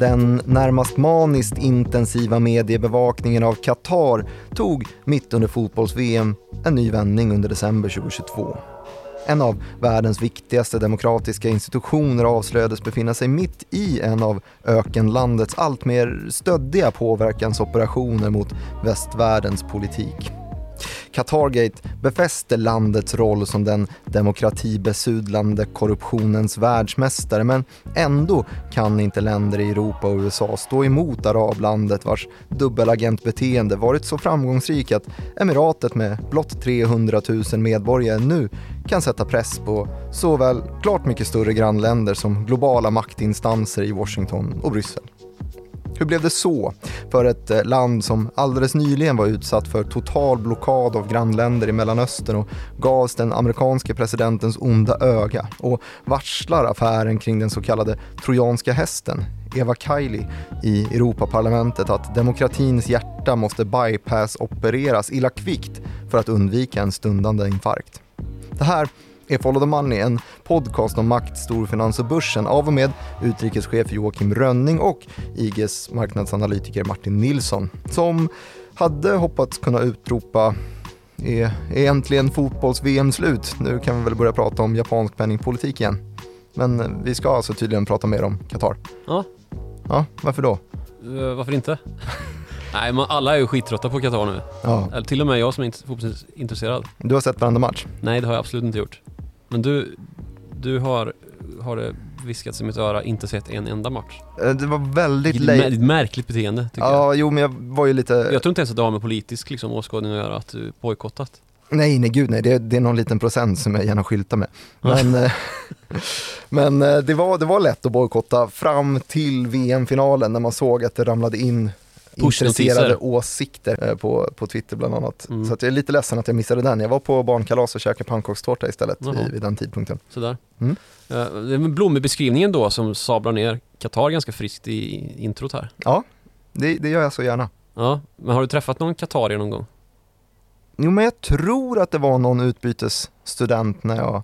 Den närmast maniskt intensiva mediebevakningen av Qatar tog mitt under fotbolls-VM en ny vändning under december 2022. En av världens viktigaste demokratiska institutioner avslöjades befinna sig mitt i en av ökenlandets alltmer stöddiga påverkansoperationer mot västvärldens politik. Qatargate befäster landets roll som den demokratibesudlande korruptionens världsmästare men ändå kan inte länder i Europa och USA stå emot arablandet vars dubbelagentbeteende varit så framgångsrikt att emiratet med blott 300 000 medborgare nu kan sätta press på såväl klart mycket större grannländer som globala maktinstanser i Washington och Bryssel. Hur blev det så för ett eh, land som alldeles nyligen var utsatt för total blockad av grannländer i Mellanöstern och gavs den amerikanske presidentens onda öga och varslar affären kring den så kallade trojanska hästen, Eva Kaili, i Europaparlamentet att demokratins hjärta måste bypass-opereras illa kvickt för att undvika en stundande infarkt. Det här är Follow the Money, en podcast om makt, storfinans och börsen av och med utrikeschef Joakim Rönning och IGs marknadsanalytiker Martin Nilsson som hade hoppats kunna utropa är, äntligen fotbolls-VM slut? Nu kan vi väl börja prata om japansk penningpolitik igen. Men vi ska alltså tydligen prata mer om Qatar. Ja. Ja, varför då? Uh, varför inte? Nej, men alla är ju skittrötta på Qatar nu. Ja. Eller till och med jag som är inte fotbollsintresserad. Du har sett varenda match? Nej, det har jag absolut inte gjort. Men du, du har, har det viskats i mitt öra, inte sett en enda match. Eh, det var väldigt är late. mär- märkligt beteende, tycker jag. Ja, jo men jag var ju lite... Jag tror inte ens att det har med politisk liksom, åskådning att göra, att du bojkottat. Nej, nej gud nej, det, det är någon liten procent som jag gärna skyltar med. Men, eh, men eh, det, var, det var lätt att bojkotta fram till VM-finalen när man såg att det ramlade in. Intresserade åsikter eh, på, på Twitter bland annat. Mm. Så jag är lite ledsen att jag missade den. Jag var på barnkalas och käkade pannkakstårta istället vid, vid den tidpunkten. Sådär. Mm. Eh, det är med blombeskrivningen då som sablar ner Qatar ganska friskt i introt här. Ja, det, det gör jag så gärna. Ja, men har du träffat någon qatarier någon gång? Jo, men jag tror att det var någon utbytesstudent när jag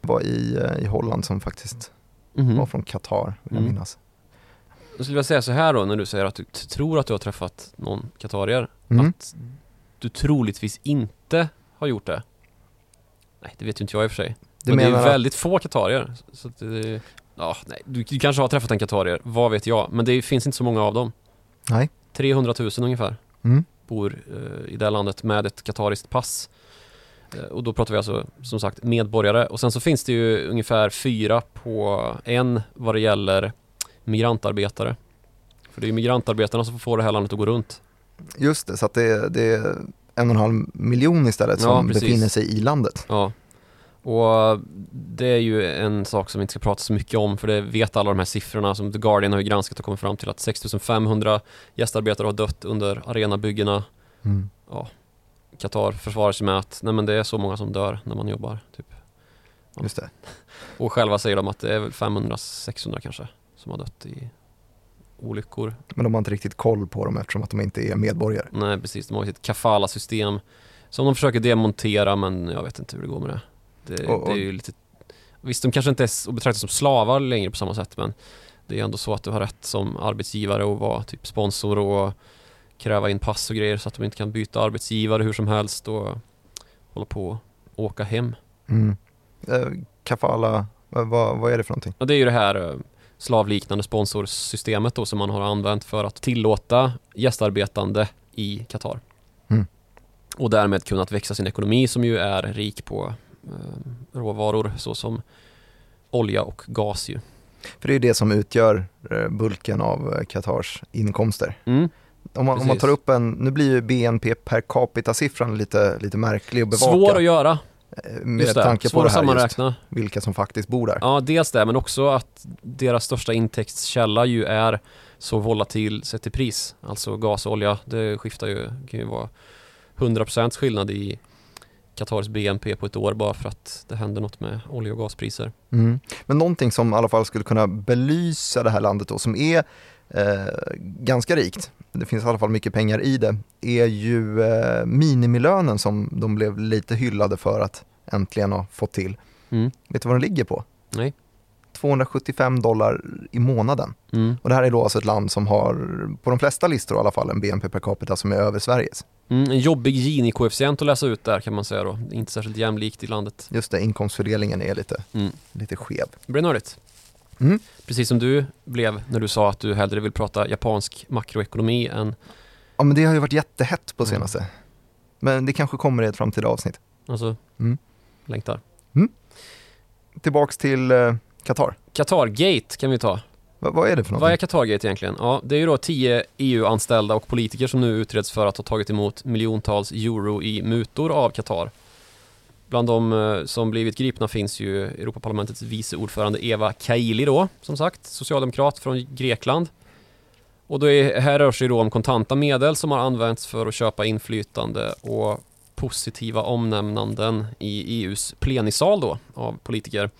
var i, eh, i Holland som faktiskt Mhm. var från Qatar, vill jag Mm. minnas. Jag skulle vilja säga så här då, när du säger att du tror att du har träffat någon qatarier. Mm. Att du troligtvis inte har gjort det. Nej, det vet ju inte jag i och för sig. Du men det är ju att- väldigt få qatarier. Så det, ja, nej, du, du kanske har träffat en qatarier, vad vet jag. Men det finns inte så många av dem. Nej. 300 000 ungefär Mm. bor eh, i det här landet med ett qatariskt pass. Eh, och då pratar vi alltså som sagt medborgare. Och sen så finns det ju ungefär fyra på en vad det gäller migrantarbetare. För det är ju migrantarbetarna som får det här landet att gå runt. Just det, så att det, det är en och en halv miljon istället som Ja, befinner sig i landet. Ja. Och det är ju en sak som vi inte ska prata så mycket om för det vet alla de här siffrorna som The Guardian har ju granskat och kommit fram till att 6500 gästarbetare har dött under arenabyggena. Mm. Qatar försvarar sig med att nej men det är så många som dör när man jobbar. Typ. Just det. Och själva säger de att det är väl 500-600 kanske som har dött i olyckor. Men de har inte riktigt koll på dem eftersom att de inte är medborgare. Nej precis, de har sitt kafala-system som de försöker demontera men jag vet inte hur det går med det. Det, Och- och- det är ju lite Visst, de kanske inte är s- att betrakta som slavar längre på samma sätt men det är ändå så att du har rätt som arbetsgivare att vara typ sponsor och kräva in pass och grejer så att de inte kan byta arbetsgivare hur som helst och hålla på och åka hem. Mm. Eh, kafala, vad, vad, vad är det för någonting? Och det är ju det här eh, slavliknande sponsorsystemet då som man har använt för att tillåta gästarbetande i Qatar. Mm. Och därmed kunnat växa sin ekonomi som ju är rik på eh, råvaror såsom olja och gas ju. För det är det som utgör eh, bulken av eh, Qatars inkomster. Mm. Om man, om man tar upp en, nu blir ju BNP per capita-siffran lite, lite märklig att bevaka. Svår att göra, med just det. tanke Svår på det här just, vilka som faktiskt bor där. Ja, dels det, men också att deras största intäktskälla ju är så volatil sett till pris. Alltså gas och olja, det skiftar ju, det kan ju vara 100% skillnad i Qatars BNP på ett år bara för att det händer något med olje och gaspriser. Mm. Men någonting som i alla fall skulle kunna belysa det här landet då, som är ganska rikt, det finns i alla fall mycket pengar i det, är ju eh, minimilönen som de blev lite hyllade för att äntligen ha fått till. Mm. Vet du vad den ligger på? Nej. 275 dollar i månaden. Mm. Och det här är då alltså ett land som har, på de flesta listor i alla fall, en BNP per capita som är över Sveriges. Mm, en jobbig Gini-koefficient att läsa ut där kan man säga då. Inte särskilt jämlikt i landet. Just det, inkomstfördelningen är lite, Mm. lite skev. Det blir nördigt. Mm. Precis som du blev när du sa att du hellre vill prata japansk makroekonomi än, Ja men det har ju varit jättehett på Mm. senaste. Men det kanske kommer i ett framtida avsnitt. alltså, Mm. längtar. Tillbaks till eh, Qatar. Qatargate kan vi ta. Va, vad är det för Vad är? Qatargate egentligen? Ja, det är ju då 10 EU-anställda och politiker som nu utreds för att ha tagit emot miljontals euro i mutor av Qatar. Bland de eh, som blivit gripna finns ju Europaparlamentets vice ordförande Eva Kaili då, som sagt, socialdemokrat från Grekland. Och då är, här rör sig då om kontanta medel som har använts för att köpa inflytande och positiva omnämnanden i EUs plenisal då av politiker.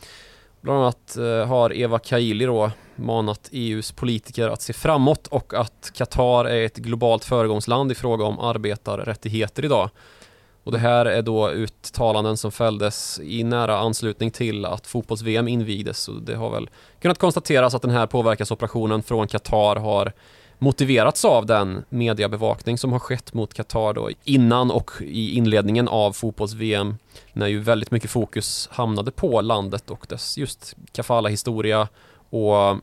Bland annat eh, har Eva Kaili då manat EUs politiker att se framåt och att Qatar är ett globalt föregångsland i fråga om arbetarrättigheter idag. Och det här är då uttalanden som fälldes i nära anslutning till att fotbolls-VM invigdes. Och det har väl kunnat konstateras att den här påverkansoperationen från Qatar har motiverats av den mediebevakning som har skett mot Qatar då innan och i inledningen av fotbolls-VM när ju väldigt mycket fokus hamnade på landet och dess just kafala-historia och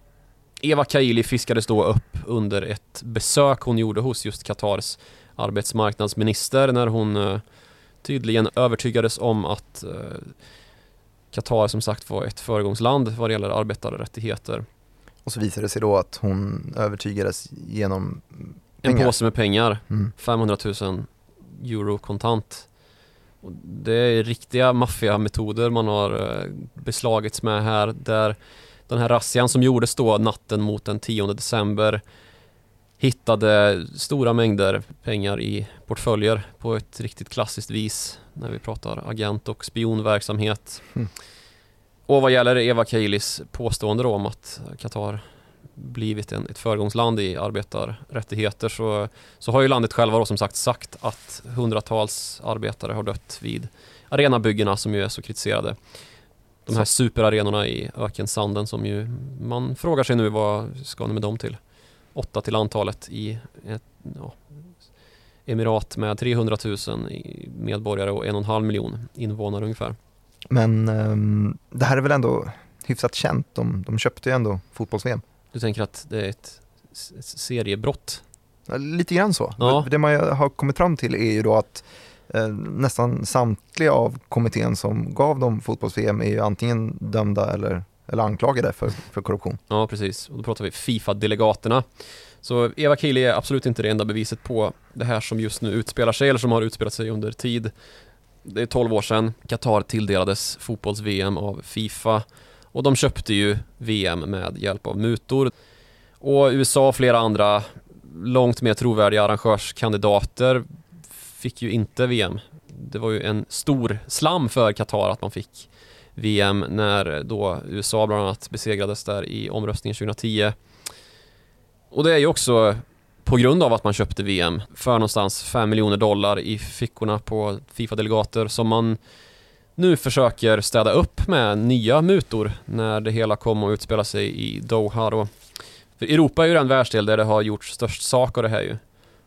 Eva Kaili fiskades då upp under ett besök hon gjorde hos just Qatars arbetsmarknadsminister när hon eh, tydligen övertygades om att eh, Qatar som sagt var ett föregångsland vad det gäller arbetarrättigheter. Och så visar det sig då att hon övertygades genom En pengar. påse med pengar, Mm. 500 000 euro kontant. Och det är riktiga maffiametoder man har eh, beslagits med här där den här razzian som gjordes då natten mot den 10 december hittade stora mängder pengar i portföljer på ett riktigt klassiskt vis när vi pratar agent och spionverksamhet. Mm. Och vad gäller Eva Kailis påstående om att Qatar blivit en, ett föregångsland i arbetarrättigheter så, så har ju landet själva då som sagt sagt att hundratals arbetare har dött vid arenabyggena som ju är så kritiserade. De här superarenorna i ökensanden som ju man frågar sig nu vad ska ni med dem till? Åtta till antalet i ett ja, emirat med 300 000 i- medborgare och en och en halv miljon invånare ungefär. Men ehm, det här är väl ändå hyfsat känt. De, de köpte ju ändå fotbolls-VM. Du tänker att det är ett seriebrott? Lite grann så. Ja. Det man har kommit fram till är ju då att eh, nästan samtliga av kommittén som gav dem fotbolls-VM är ju antingen dömda eller, eller anklagade för, för korruption. Ja, precis. Och då pratar vi Fifa-delegaterna. Så Eva Kili är absolut inte det enda beviset på det här som just nu utspelar sig, eller som har utspelat sig under tid. Det är 12 år sedan Qatar tilldelades fotbolls-VM av Fifa och de köpte ju VM med hjälp av mutor. Och USA och flera andra långt mer trovärdiga arrangörskandidater fick ju inte VM. Det var ju en stor slam för Qatar att man fick VM när då USA bland annat besegrades där i omröstningen 2010. Och det är ju också på grund av att man köpte VM för någonstans 5 miljoner dollar i fickorna på Fifa-delegater som man nu försöker städa upp med nya mutor när det hela kom att utspela sig i Doha då. För Europa är ju den världsdel där det har gjorts störst sak av det här ju.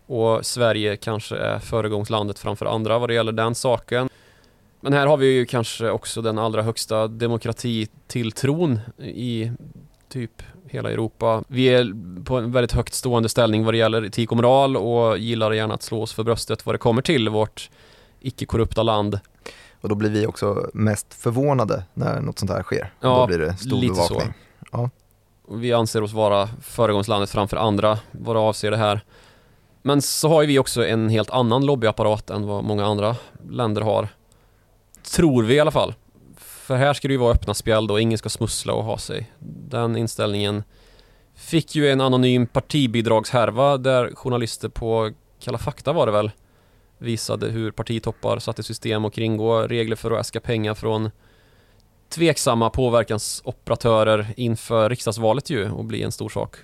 Och Sverige kanske är föregångslandet framför andra vad det gäller den saken. Men här har vi ju kanske också den allra högsta demokratitilltron i typ hela Europa. Vi är på en väldigt högt stående ställning vad det gäller etik och moral och gillar gärna att slå oss för bröstet vad det kommer till vårt icke-korrupta land. Och då blir vi också mest förvånade när något sånt här sker. Ja, då blir det stor lite så. bevakning. Och Vi anser oss vara föregångslandet framför andra vad det avser det här. Men så har ju vi också en helt annan lobbyapparat än vad många andra länder har. Tror vi i alla fall. För här ska det ju vara öppna spjäll och ingen ska smussla och ha sig. Den inställningen fick ju en anonym partibidragshärva där journalister på Kalla fakta var det väl visade hur partitoppar satte system och kringgå regler för att äska pengar från tveksamma påverkansoperatörer inför riksdagsvalet ju och bli en stor sak.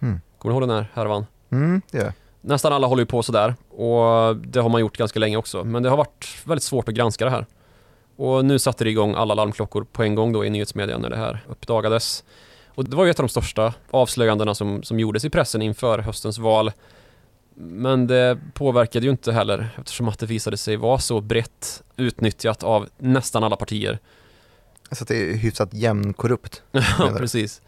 Mm. Kommer du ihåg den här härvan? Mm, jag. Nästan alla håller ju på sådär och det har man gjort ganska länge också men det har varit väldigt svårt att granska det här. Och nu satte det igång alla larmklockor på en gång då i nyhetsmedia när det här uppdagades. Och det var ju ett av de största avslöjandena som, som gjordes i pressen inför höstens val. Men det påverkade ju inte heller eftersom att det visade sig vara så brett utnyttjat av nästan alla partier. Så att det är hyfsat jämnkorrupt. Ja, precis.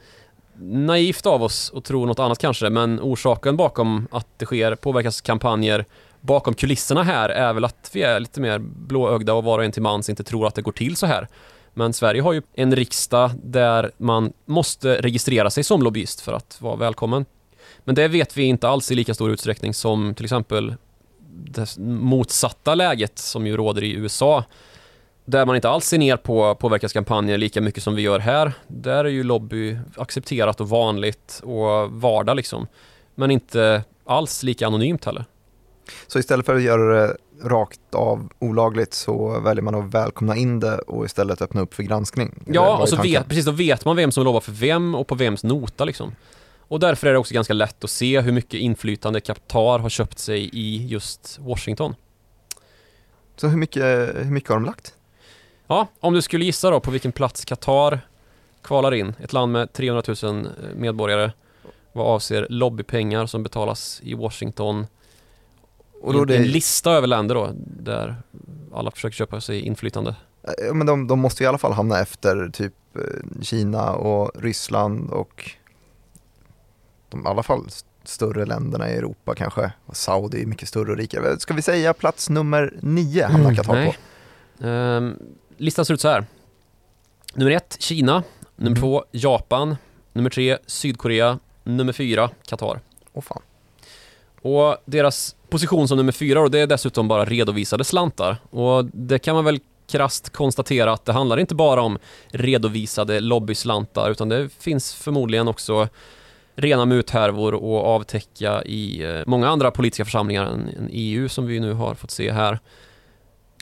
Naivt av oss att tro något annat kanske, men orsaken bakom att det sker påverkanskampanjer bakom kulisserna här är väl att vi är lite mer blåögda och var och en till mans inte tror att det går till så här. Men Sverige har ju en riksdag där man måste registrera sig som lobbyist för att vara välkommen. Men det vet vi inte alls i lika stor utsträckning som till exempel det motsatta läget som ju råder i USA. Där man inte alls ser ner på påverkanskampanjer lika mycket som vi gör här. Där är ju lobby accepterat och vanligt och vardag liksom. Men inte alls lika anonymt heller. Så istället för att göra det rakt av olagligt så väljer man att välkomna in det och istället öppna upp för granskning? Ja, och så vet, precis, då vet man vem som lovar för vem och på vems nota liksom. Och därför är det också ganska lätt att se hur mycket inflytande Qatar har köpt sig i just Washington. Så hur mycket, hur mycket har de lagt? Ja, om du skulle gissa då på vilken plats Qatar kvalar in, ett land med 300 000 medborgare, vad avser lobbypengar som betalas i Washington. Och då det... En lista över länder då, där alla försöker köpa sig inflytande. Ja, men de, de måste i alla fall hamna efter typ eh, Kina och Ryssland och de i alla fall större länderna i Europa kanske. Och Saudi är mycket större och rikare. Ska vi säga plats nummer nio hamnar Qatar mm, på? Um, listan ser ut så här. Nummer ett, Kina. Nummer mm. två, Japan. Nummer tre, Sydkorea. Nummer fyra, Qatar. Åh fan. Och deras position som nummer fyra, och det är dessutom bara redovisade slantar. Och det kan man väl krast konstatera att det handlar inte bara om redovisade lobbyslantar, utan det finns förmodligen också rena muthärvor och avtäcka i eh, många andra politiska församlingar än EU som vi nu har fått se här.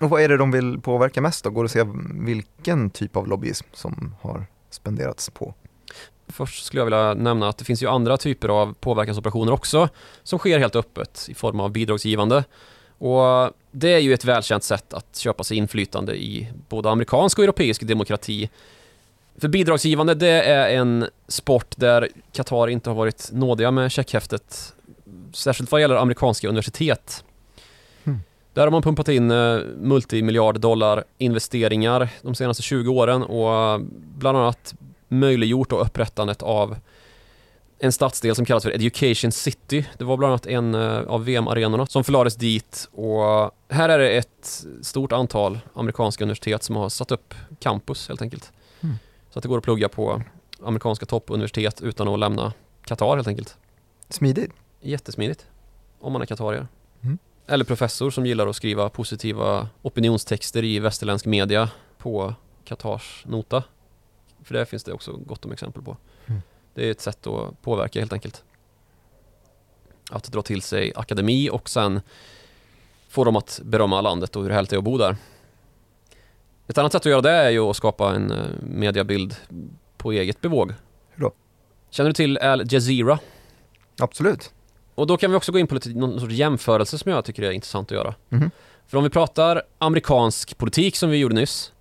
Och vad är det de vill påverka mest då? Går det att se vilken typ av lobbyism som har spenderats på? Först skulle jag vilja nämna att det finns ju andra typer av påverkansoperationer också som sker helt öppet i form av bidragsgivande. Och det är ju ett välkänt sätt att köpa sig inflytande i både amerikansk och europeisk demokrati för bidragsgivande, det är en sport där Qatar inte har varit nådiga med checkhäftet. Särskilt vad gäller amerikanska universitet. Mm. Där har man pumpat in eh, multimiljard dollar investeringar de senaste 20 åren och bland annat möjliggjort då upprättandet av en stadsdel som kallas för Education City. Det var bland annat en eh, av VM-arenorna som förlades dit och här är det ett stort antal amerikanska universitet som har satt upp campus helt enkelt. Mm. Så att det går att plugga på amerikanska toppuniversitet utan att lämna Qatar helt enkelt. Smidigt. Jättesmidigt. Om man är qatarier. Mm. Eller professor som gillar att skriva positiva opinionstexter i västerländsk media på Qatars nota. För det finns det också gott om exempel på. Mm. Det är ett sätt att påverka helt enkelt. Att dra till sig akademi och sen få dem att berömma landet och hur härligt det är att bo där. Ett annat sätt att göra det är ju att skapa en eh, mediabild på eget bevåg. Hur då? Känner du till Al Jazeera? Absolut. Och då kan vi också gå in på lite, någon sorts jämförelse som jag tycker är intressant att göra. Mm. För om vi pratar amerikansk politik som vi gjorde nyss,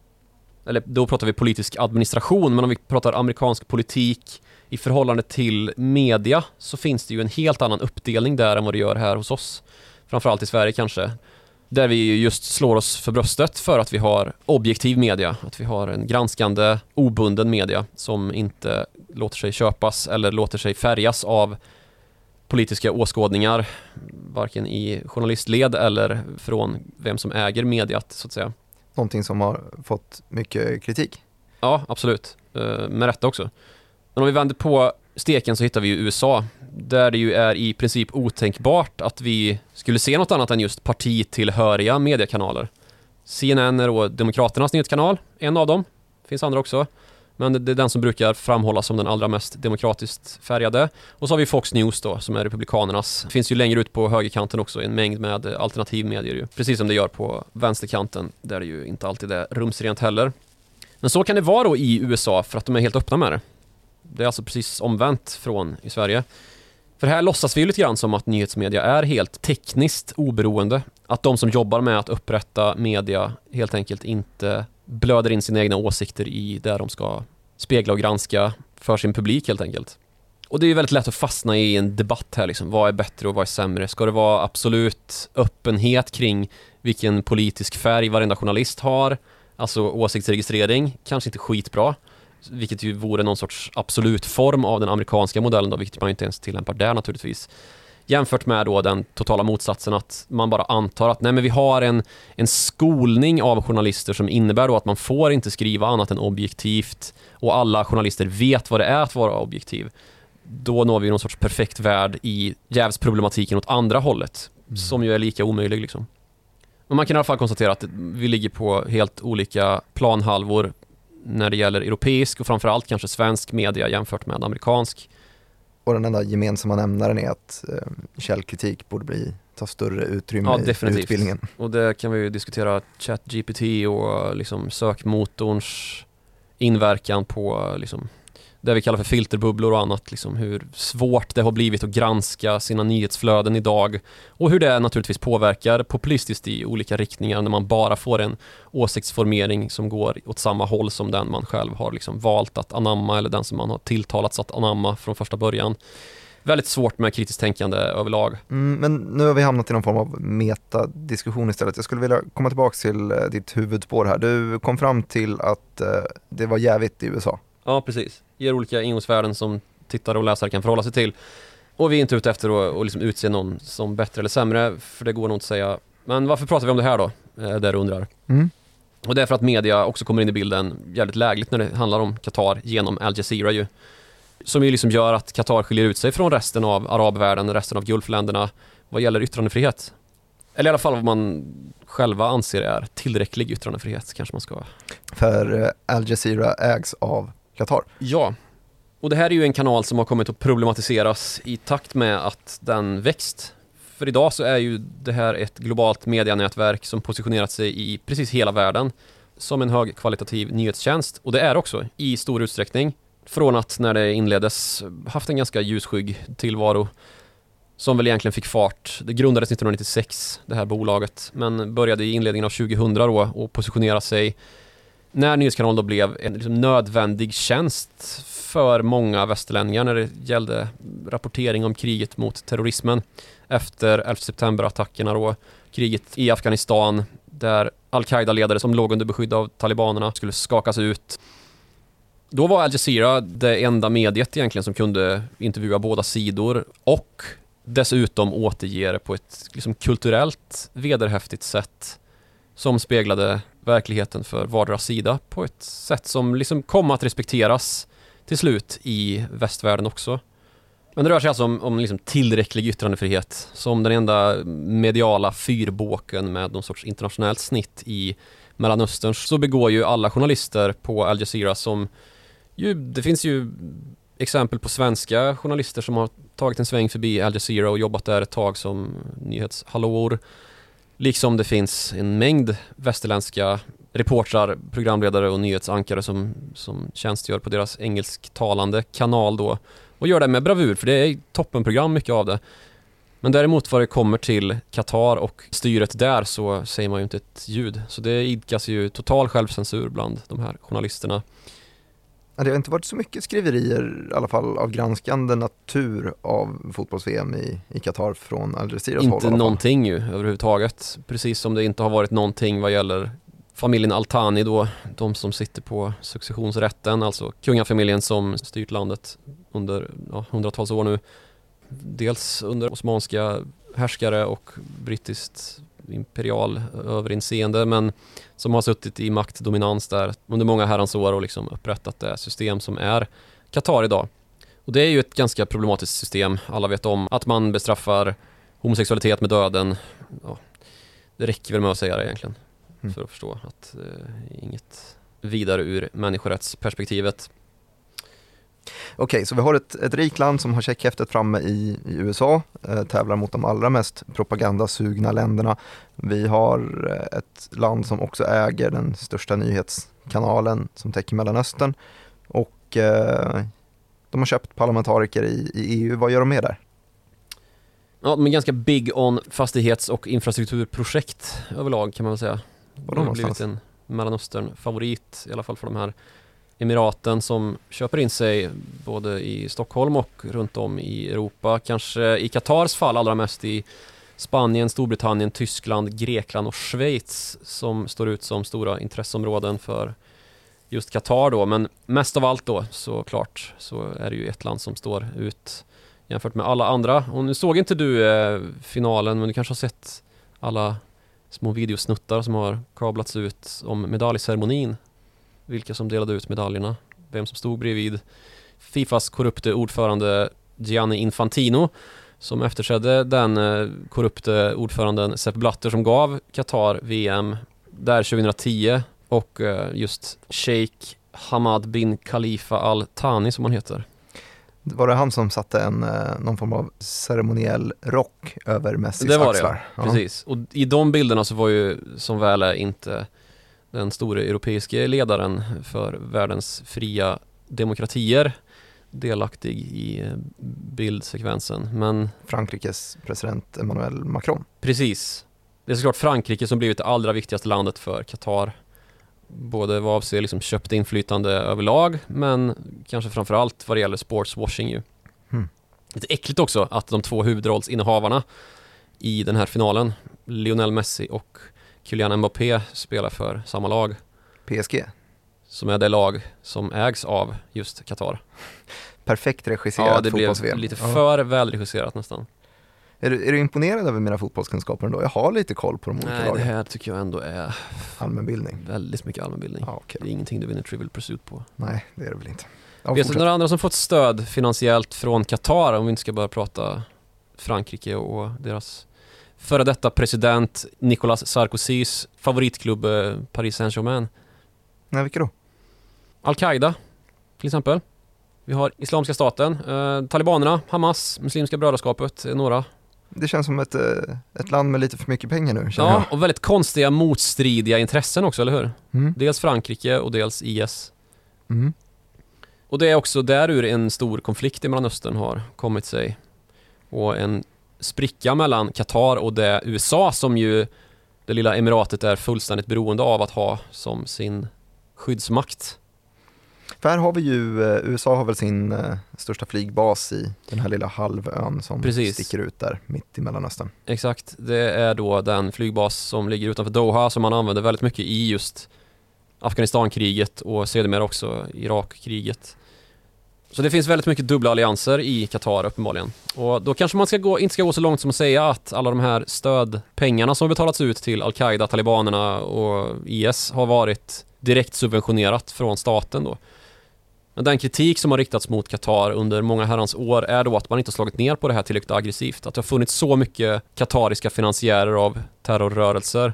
eller då pratar vi politisk administration, men om vi pratar amerikansk politik i förhållande till media så finns det ju en helt annan uppdelning där än vad det gör här hos oss. Framförallt i Sverige kanske. Där vi just slår oss för bröstet för att vi har objektiv media, att vi har en granskande, obunden media som inte låter sig köpas eller låter sig färgas av politiska åskådningar, varken i journalistled eller från vem som äger mediet så att säga. Någonting som har fått mycket kritik? Ja, absolut. Eh, med rätta också. Men om vi vänder på steken så hittar vi ju USA där det ju är i princip otänkbart att vi skulle se något annat än just partitillhöriga mediekanaler. CNN är då Demokraternas nyhetskanal, en av dem. Det finns andra också. Men det är den som brukar framhållas som den allra mest demokratiskt färgade. Och så har vi Fox News då, som är Republikanernas. Det finns ju längre ut på högerkanten också en mängd med alternativmedier ju. Precis som det gör på vänsterkanten, där det ju inte alltid är rumsrent heller. Men så kan det vara då i USA för att de är helt öppna med det. Det är alltså precis omvänt från i Sverige. För här låtsas vi ju lite grann som att nyhetsmedia är helt tekniskt oberoende. Att de som jobbar med att upprätta media helt enkelt inte blöder in sina egna åsikter i det de ska spegla och granska för sin publik helt enkelt. Och det är ju väldigt lätt att fastna i en debatt här liksom. Vad är bättre och vad är sämre? Ska det vara absolut öppenhet kring vilken politisk färg varenda journalist har? Alltså åsiktsregistrering, kanske inte skitbra. Vilket ju vore någon sorts absolut form av den amerikanska modellen då, vilket man inte ens tillämpar där naturligtvis. Jämfört med då den totala motsatsen att man bara antar att nej men vi har en, en skolning av journalister som innebär då att man får inte skriva annat än objektivt och alla journalister vet vad det är att vara objektiv. Då når vi någon sorts perfekt värld i jävsproblematiken åt andra hållet. Mm. Som ju är lika omöjlig liksom. Men man kan i alla fall konstatera att vi ligger på helt olika planhalvor när det gäller europeisk och framförallt kanske svensk media jämfört med amerikansk. Och den enda gemensamma nämnaren är att eh, källkritik borde bli, ta större utrymme ja, definitivt. i utbildningen. Och det kan vi ju diskutera ChatGPT och liksom sökmotorns inverkan på liksom det vi kallar för filterbubblor och annat, liksom hur svårt det har blivit att granska sina nyhetsflöden idag och hur det naturligtvis påverkar populistiskt i olika riktningar när man bara får en åsiktsformering som går åt samma håll som den man själv har liksom valt att anamma eller den som man har tilltalats att anamma från första början. Väldigt svårt med kritiskt tänkande överlag. Mm, men nu har vi hamnat i någon form av metadiskussion istället. Jag skulle vilja komma tillbaka till eh, ditt huvudspår här. Du kom fram till att eh, det var jävigt i USA. Ja, precis. Ger olika ingångsvärden som tittare och läsare kan förhålla sig till. Och vi är inte ute efter att, att liksom utse någon som bättre eller sämre, för det går nog inte att säga. Men varför pratar vi om det här då? Eh, där du undrar. Mm. Och det är för att media också kommer in i bilden jävligt lägligt när det handlar om Qatar genom Al Jazeera ju. Som ju liksom gör att Qatar skiljer ut sig från resten av arabvärlden, resten av Gulfländerna vad gäller yttrandefrihet. Eller i alla fall vad man själva anser är tillräcklig yttrandefrihet kanske man ska. För eh, Al Jazeera ägs av Qatar. Ja, och det här är ju en kanal som har kommit att problematiseras i takt med att den växt. För idag så är ju det här ett globalt medianätverk som positionerat sig i precis hela världen som en högkvalitativ nyhetstjänst och det är också i stor utsträckning från att när det inleddes haft en ganska ljusskygg tillvaro som väl egentligen fick fart. Det grundades 1996, det här bolaget, men började i inledningen av 2000 då och positionera sig när Nyhetskanalen då blev en liksom nödvändig tjänst för många västerlänningar när det gällde rapportering om kriget mot terrorismen efter 11 september-attackerna då, kriget i Afghanistan där al-Qaida-ledare som låg under beskydd av talibanerna skulle skakas ut. Då var Al Jazeera det enda mediet egentligen som kunde intervjua båda sidor och dessutom återge det på ett liksom kulturellt vederhäftigt sätt som speglade verkligheten för vardera sida på ett sätt som liksom kom att respekteras till slut i västvärlden också. Men det rör sig alltså om, om liksom tillräcklig yttrandefrihet som den enda mediala fyrbåken med någon sorts internationellt snitt i Mellanöstern så begår ju alla journalister på Al Jazeera som ju, det finns ju exempel på svenska journalister som har tagit en sväng förbi Al Jazeera och jobbat där ett tag som nyhetshallåor Liksom det finns en mängd västerländska reportrar, programledare och nyhetsankare som, som tjänstgör på deras engelsktalande kanal då och gör det med bravur för det är toppenprogram mycket av det. Men däremot vad det kommer till Qatar och styret där så säger man ju inte ett ljud. Så det idkas ju total självcensur bland de här journalisterna. Det har inte varit så mycket skriverier i alla fall av granskande natur av fotbolls-VM i, Qatar från Al Jazeeras håll. Inte någonting ju överhuvudtaget. Precis som det inte har varit någonting vad gäller familjen Altani då, de som sitter på successionsrätten, alltså kungafamiljen som styrt landet under ja, hundratals år nu. Dels under osmanska härskare och brittiskt imperial överinseende men som har suttit i maktdominans där under många herrans år och liksom upprättat det system som är Qatar idag. Och det är ju ett ganska problematiskt system. Alla vet om att man bestraffar homosexualitet med döden. Ja, det räcker väl med att säga det egentligen mm. för att förstå att eh, inget vidare ur människorättsperspektivet. Okej, okay, så vi har ett, ett rikt land som har checkhäftet framme i, i USA, eh, tävlar mot de allra mest propagandasugna länderna. Vi har eh, ett land som också äger den största nyhetskanalen som täcker Mellanöstern och eh, de har köpt parlamentariker i, i EU. Vad gör de med där? Ja, de är ganska big on fastighets och infrastrukturprojekt överlag kan man väl säga. Var De har blivit en Mellanöstern-favorit, i alla fall för de här emiraten som köper in sig både i Stockholm och runt om i Europa. Kanske i Qatars fall allra mest i Spanien, Storbritannien, Tyskland, Grekland och Schweiz som står ut som stora intresseområden för just Qatar då. Men mest av allt då såklart så är det ju ett land som står ut jämfört med alla andra. Och nu såg inte du eh, finalen men du kanske har sett alla små videosnuttar som har kablats ut om medaljceremonin. Vilka som delade ut medaljerna, vem som stod bredvid Fifas korrupte ordförande Gianni Infantino som efterträdde den eh, korrupte ordföranden Sepp Blatter som gav Qatar VM där 2010 och eh, just Sheikh Hamad bin Khalifa Al Thani som han heter. Var det han som satte en, eh, någon form av ceremoniell rock över Messis Det var det, axlar? Ja. Precis, och i de bilderna så var ju som väl är inte den store europeiska ledaren för världens fria demokratier delaktig i eh, bildsekvensen. Men Frankrikes president Emmanuel Macron. precis, det är såklart Frankrike som blivit det allra viktigaste landet för Qatar. Både vad avser liksom köpt inflytande överlag men kanske framförallt vad det gäller sportswashing ju. Mm. Lite äckligt också att de två huvudrollsinnehavarna i den här finalen, Lionel Messi och Kylian Mbappé spelar för samma lag PSG. som är det lag som ägs av just Qatar. Perfekt regisserat Ja, det blev lite Ja. för välregisserat nästan. Är, du, är du imponerad över mina fotbollskunskaper ändå? Jag har lite koll på de olika Nej, det lagen. här tycker jag ändå är Allmänbildning. väldigt mycket allmänbildning. Ja, okej. Det är ingenting du vinner Trivial Pursuit på. Nej, det är det väl inte. Ja, Vet du några andra som fått stöd finansiellt från Qatar om vi inte ska börja prata Frankrike och deras före detta president Nicolas Sarkozys favoritklubb eh, Paris Saint-Germain. Nej, vilka då? Al-Qaida till exempel. Vi har Islamiska staten, eh, Talibanerna, Hamas, Muslimska brödraskapet, är några. Det känns som ett, eh, ett land med lite för mycket pengar nu, Ja, och väldigt konstiga motstridiga intressen också, eller hur? jag. Mm. Dels Frankrike och dels IS. Mm. Och det är också därur en stor konflikt i Mellanöstern har kommit sig. Och en spricka mellan Qatar och det USA som ju det lilla emiratet är fullständigt beroende av att ha som sin skyddsmakt. För här har vi ju, eh, USA har väl sin eh, största flygbas i den här lilla halvön som Precis. sticker ut där mitt i Mellanöstern. Exakt, det är då den flygbas som ligger utanför Doha som man använder väldigt mycket i just Afghanistankriget och sedermera också Irakkriget. Så det finns väldigt mycket dubbla allianser i Qatar uppenbarligen. Och då kanske man ska gå, inte ska gå så långt som att säga att alla de här stödpengarna som betalats ut till Al-Qaida, talibanerna och IS har varit direkt subventionerat från staten då. Men den kritik som har riktats mot Qatar under många herrans år är då att man inte har slagit ner på det här tillräckligt aggressivt. Att det har funnits så mycket katariska finansiärer av terrorrörelser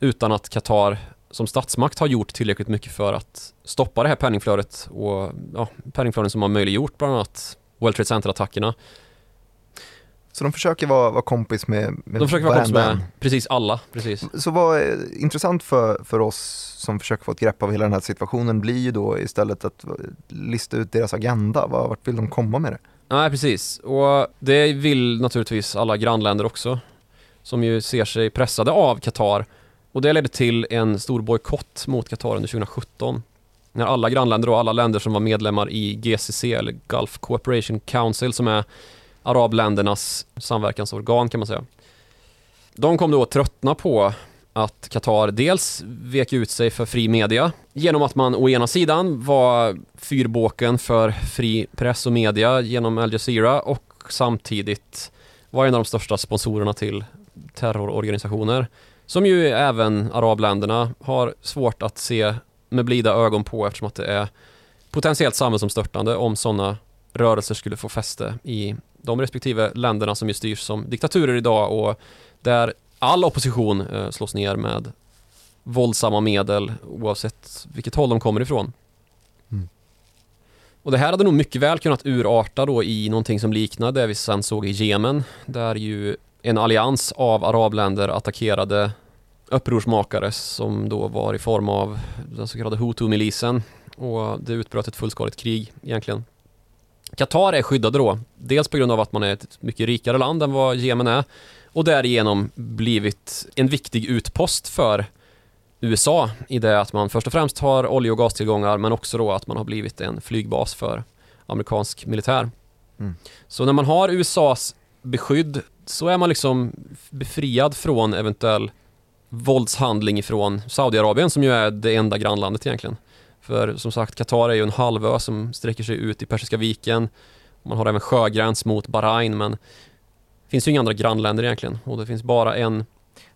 utan att Qatar som statsmakt har gjort tillräckligt mycket för att stoppa det här penningflödet och ja, penningflöden som har möjliggjort bland annat World Trade Center-attackerna. Så de försöker vara, vara kompis med, med De försöker vara kompis med precis alla, precis. Så vad är intressant för, för oss som försöker få ett grepp av hela den här situationen blir ju då istället att lista ut deras agenda. Vart vill de komma med det? Nej, precis. Och det vill naturligtvis alla grannländer också. Som ju ser sig pressade av Qatar. Och det ledde till en stor bojkott mot Qatar under 2017. När alla grannländer och alla länder som var medlemmar i GCC eller Gulf Cooperation Council som är arabländernas samverkansorgan kan man säga. De kom då att tröttna på att Qatar dels vek ut sig för fri media genom att man å ena sidan var fyrbåken för fri press och media genom Al Jazeera och samtidigt var en av de största sponsorerna till terrororganisationer som ju även arabländerna har svårt att se med blida ögon på eftersom att det är potentiellt samhällsomstörtande om sådana rörelser skulle få fäste i de respektive länderna som ju styrs som diktaturer idag och där all opposition eh, slås ner med våldsamma medel oavsett vilket håll de kommer ifrån. Mm. Och det här hade nog mycket väl kunnat urarta då i någonting som liknade det vi sen såg i Jemen där ju en allians av arabländer attackerade upprorsmakare som då var i form av den så kallade Hutu-milisen och det utbröt ett fullskaligt krig egentligen. Qatar är skyddade då, dels på grund av att man är ett mycket rikare land än vad Jemen är och därigenom blivit en viktig utpost för USA i det att man först och främst har olje och gastillgångar men också då att man har blivit en flygbas för amerikansk militär. Mm. Så när man har USAs beskydd så är man liksom befriad från eventuell våldshandling från Saudiarabien som ju är det enda grannlandet egentligen. För som sagt, Qatar är ju en halvö som sträcker sig ut i Persiska viken. Man har även sjögräns mot Bahrain men det finns ju inga andra grannländer egentligen och det finns bara en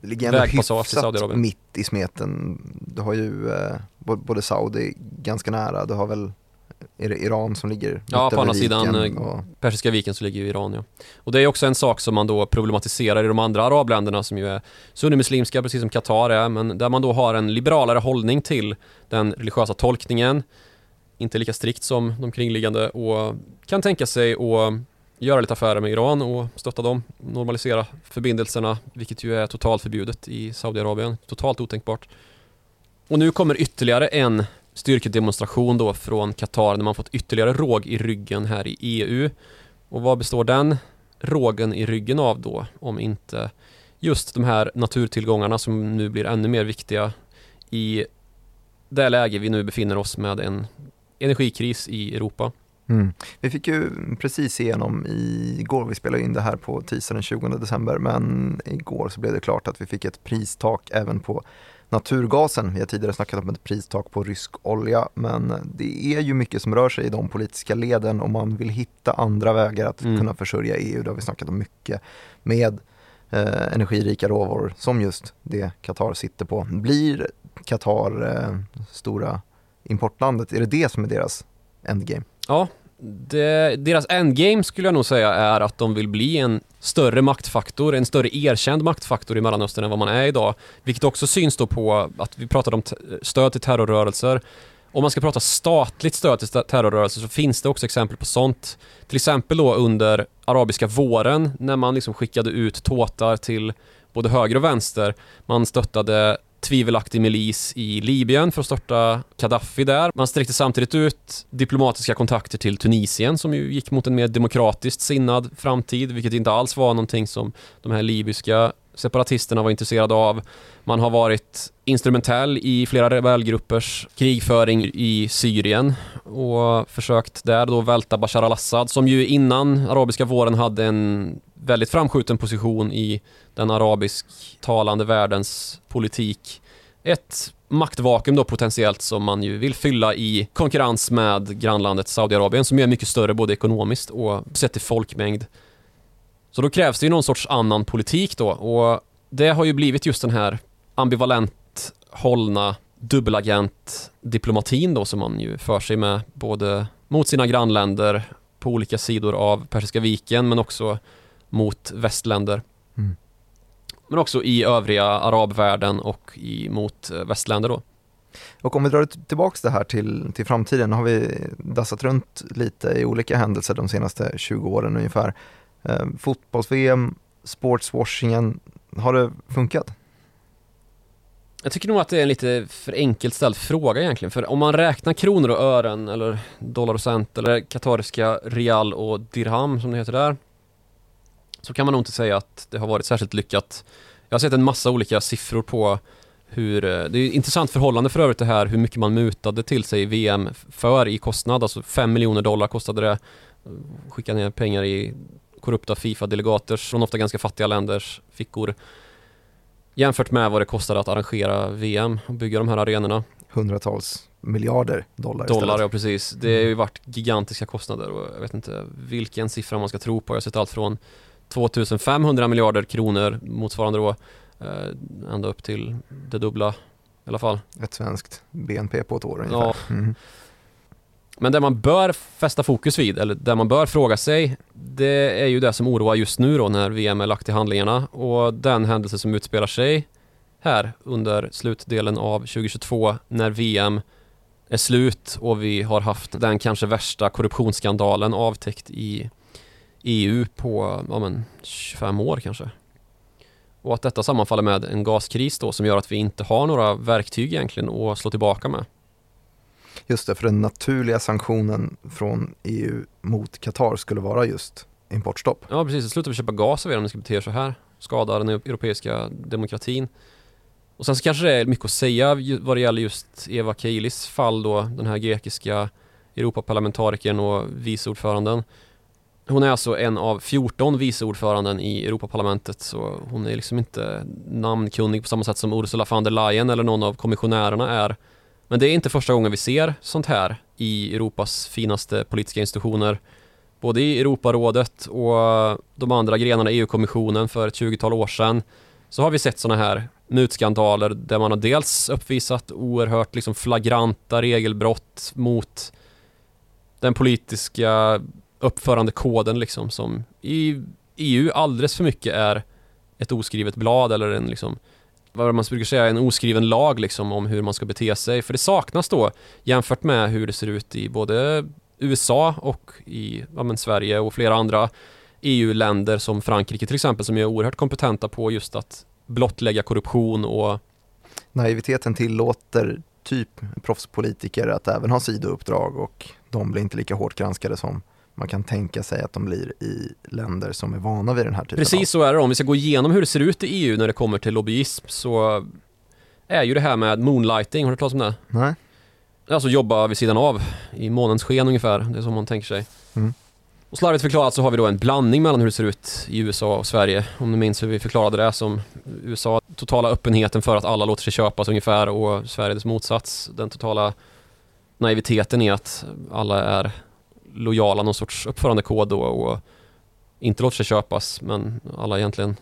det ligger ändå hyfsat mitt i smeten. Du har ju eh, både Saudi ganska nära, du har väl är det Iran som ligger Ja, på andra sidan eh, och... Persiska viken så ligger ju Iran ja. Och det är också en sak som man då problematiserar i de andra arabländerna som ju är sunnimuslimska precis som Qatar är, men där man då har en liberalare hållning till den religiösa tolkningen, inte lika strikt som de kringliggande och kan tänka sig att göra lite affärer med Iran och stötta dem, normalisera förbindelserna, vilket ju är totalt förbjudet i Saudiarabien, totalt otänkbart. Och nu kommer ytterligare en styrkedemonstration då från Qatar när man fått ytterligare råg i ryggen här i EU. Och vad består den rågen i ryggen av då om inte just de här naturtillgångarna som nu blir ännu mer viktiga i det läge vi nu befinner oss med en energikris i Europa. Mm. Vi fick ju precis igenom igår, vi spelade in det här på tisdagen den 20 december, men igår så blev det klart att vi fick ett pristak även på naturgasen. Vi har tidigare snackat om ett pristak på rysk olja men det är ju mycket som rör sig i de politiska leden och man vill hitta andra vägar att mm. kunna försörja EU. Det har vi snackat om mycket med eh, energirika råvaror som just det Qatar sitter på. Blir Qatar eh, stora importlandet? Är det det som är deras endgame? Ja, det, deras endgame skulle jag nog säga är att de vill bli en större maktfaktor, en större erkänd maktfaktor i Mellanöstern än vad man är idag. Vilket också syns då på att vi pratade om stöd till terrorrörelser. Om man ska prata statligt stöd till terrorrörelser så finns det också exempel på sånt. Till exempel då under arabiska våren när man liksom skickade ut tåtar till både höger och vänster. Man stöttade tvivelaktig milis i Libyen för att störta Gaddafi där. Man sträckte samtidigt ut diplomatiska kontakter till Tunisien som ju gick mot en mer demokratiskt sinnad framtid, vilket inte alls var någonting som de här libyska separatisterna var intresserade av. Man har varit instrumentell i flera rebellgruppers krigföring i Syrien och försökt där då välta Bashar al-Assad som ju innan arabiska våren hade en väldigt framskjuten position i den arabisktalande världens politik. Ett maktvakuum då potentiellt som man ju vill fylla i konkurrens med grannlandet Saudiarabien som är mycket större både ekonomiskt och sett till folkmängd. Så då krävs det ju någon sorts annan politik då och det har ju blivit just den här ambivalent hållna dubbelagent-diplomatin då som man ju för sig med både mot sina grannländer på olika sidor av Persiska viken men också mot västländer. Mm. Men också i övriga arabvärlden och i, mot eh, västländer då. Och om vi drar tillbaks det här till, till framtiden har vi dassat runt lite i olika händelser de senaste 20 åren ungefär. Eh, Fotbolls-VM, sportswashingen, har det funkat? Jag tycker nog att det är en lite för enkelt ställd fråga egentligen. För om man räknar kronor och ören eller dollar och cent eller katariska real och dirham som det heter där så kan man nog inte säga att det har varit särskilt lyckat. Jag har sett en massa olika siffror på hur, eh, det är ett intressant förhållande för övrigt det här hur mycket man mutade till sig VM för i kostnad, alltså 5 miljoner dollar kostade det skicka ner pengar i korrupta Fifa-delegaters från ofta ganska fattiga länders fickor jämfört med vad det kostade att arrangera VM och bygga de här arenorna. Hundratals miljarder dollar Dollar, istället. ja precis. Det har ju mm. varit gigantiska kostnader och jag vet inte vilken siffra man ska tro på. Jag har sett allt från 2500 miljarder kronor motsvarande då eh, ända upp till det dubbla i alla fall. Ett svenskt BNP på ett år ungefär. Ja. Mm. Men det man bör fästa fokus vid, eller det man bör fråga sig, det är ju det som oroar just nu då när VM är lagt i handlingarna och den händelse som utspelar sig här under slutdelen av 2022 när VM är slut och vi har haft den kanske värsta korruptionsskandalen avtäckt i EU på ja, men 25 år kanske. Och att detta sammanfaller med en gaskris då som gör att vi inte har några verktyg egentligen att slå tillbaka med. Just det, för den naturliga sanktionen från EU mot Qatar skulle vara just importstopp. Ja precis, slutar vi köpa gas av er om ni ska bete er så här. Skada den europeiska demokratin. Och sen så kanske det är mycket att säga vad det gäller just Eva Keilis fall då, den här grekiska Europaparlamentarikern och vice ordföranden. Hon är alltså en av 14 vice ordföranden i Europaparlamentet så hon är liksom inte namnkunnig på samma sätt som Ursula von der Leyen eller någon av kommissionärerna är. Men det är inte första gången vi ser sånt här i Europas finaste politiska institutioner. Både i Europarådet och de andra grenarna i EU-kommissionen för ett 20-tal år sedan så har vi sett sådana här mutskandaler där man har dels uppvisat oerhört liksom flagranta regelbrott mot den politiska uppförandekoden liksom som i EU alldeles för mycket är ett oskrivet blad eller en liksom vad man brukar säga, en oskriven lag liksom om hur man ska bete sig. För det saknas då jämfört med hur det ser ut i både USA och i ja, men Sverige och flera andra EU-länder som Frankrike till exempel som är oerhört kompetenta på just att blottlägga korruption och Naiviteten tillåter typ proffspolitiker att även ha sidouppdrag och de blir inte lika hårt granskade som man kan tänka sig att de blir i länder som är vana vid den här typen Precis så är det. Om vi ska gå igenom hur det ser ut i EU när det kommer till lobbyism så är ju det här med moonlighting, har du talat om det? Nej. Alltså jobba vid sidan av, i månens sken ungefär, det är som man tänker sig. Mm. Och slarvigt förklarat så har vi då en blandning mellan hur det ser ut i USA och Sverige. Om du minns hur vi förklarade det som USA, totala öppenheten för att alla låter sig köpas ungefär och Sverige dess motsats. Den totala naiviteten i att alla är lojala någon sorts uppförandekod då och inte låter sig köpas men alla egentligen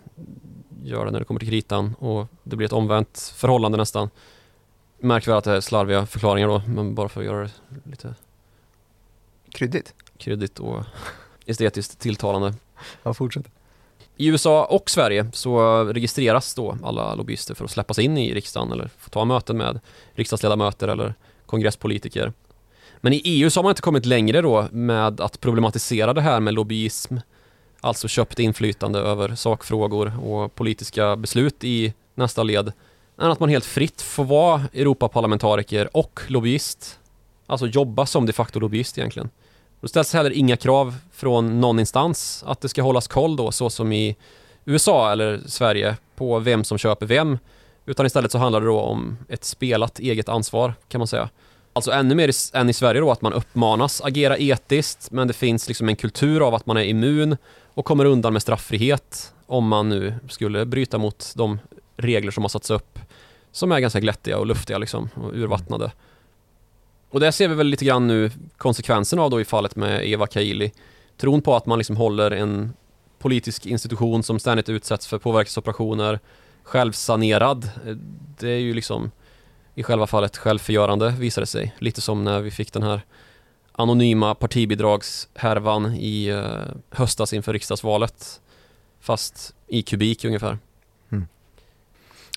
gör det när det kommer till kritan och det blir ett omvänt förhållande nästan. Märker väl att det är slarviga förklaringar då men bara för att göra det lite kryddigt, kryddigt och estetiskt tilltalande. Ja, fortsätt. I USA och Sverige så registreras då alla lobbyister för att släppas in i riksdagen eller få ta möten med riksdagsledamöter eller kongresspolitiker. Men i EU så har man inte kommit längre då med att problematisera det här med lobbyism, alltså köpt inflytande över sakfrågor och politiska beslut i nästa led, än att man helt fritt får vara Europaparlamentariker och lobbyist. Alltså jobba som de facto lobbyist egentligen. Då ställs heller inga krav från någon instans att det ska hållas koll då, så som i USA eller Sverige, på vem som köper vem. Utan istället så handlar det då om ett spelat eget ansvar, kan man säga. Alltså ännu mer än i Sverige då, att man uppmanas agera etiskt, men det finns liksom en kultur av att man är immun och kommer undan med strafffrihet om man nu skulle bryta mot de regler som har satts upp, som är ganska glättiga och luftiga liksom, och urvattnade. Och det ser vi väl lite grann nu konsekvenserna av då i fallet med Eva Kaili. Tron på att man liksom håller en politisk institution som ständigt utsätts för påverkansoperationer självsanerad. Eh, det är ju liksom i själva fallet självförgörande visar det sig. Lite som när vi fick den här anonyma partibidragshärvan i uh, höstas inför riksdagsvalet. Fast i kubik ungefär. Mm.